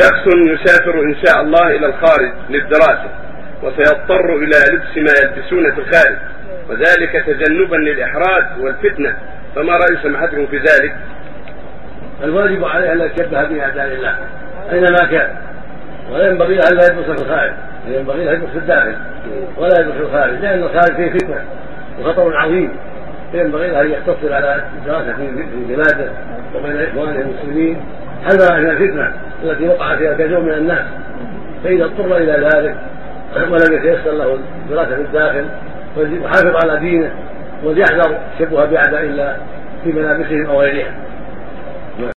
شخص يسافر إن شاء الله إلى الخارج للدراسة وسيضطر إلى لبس ما يلبسون في الخارج وذلك تجنبا للإحراج والفتنة. فما رأي سماحتكم في ذلك؟ الواجب عليه لا يتشبه بأعداء الله. أينما كان. ولا ينبغي له أن لا يلبس في الخارج. ينبغي له يلبس في الداخل. ولا يلبس في الخارج. لأن الخارج فيه فتنة وخطر عظيم. فينبغي له أن يقتصر على الدراسة في بلاده وبين إخوانه المسلمين. حذرا من الفتنة التي وقع فيها كثير من الناس. فإذا اضطر إلى ذلك ولم يتيسر له الدراسة في الداخل فليحافظ على دينه وليحذر شبه بأعداء الله في ملابسهم أو غيرها.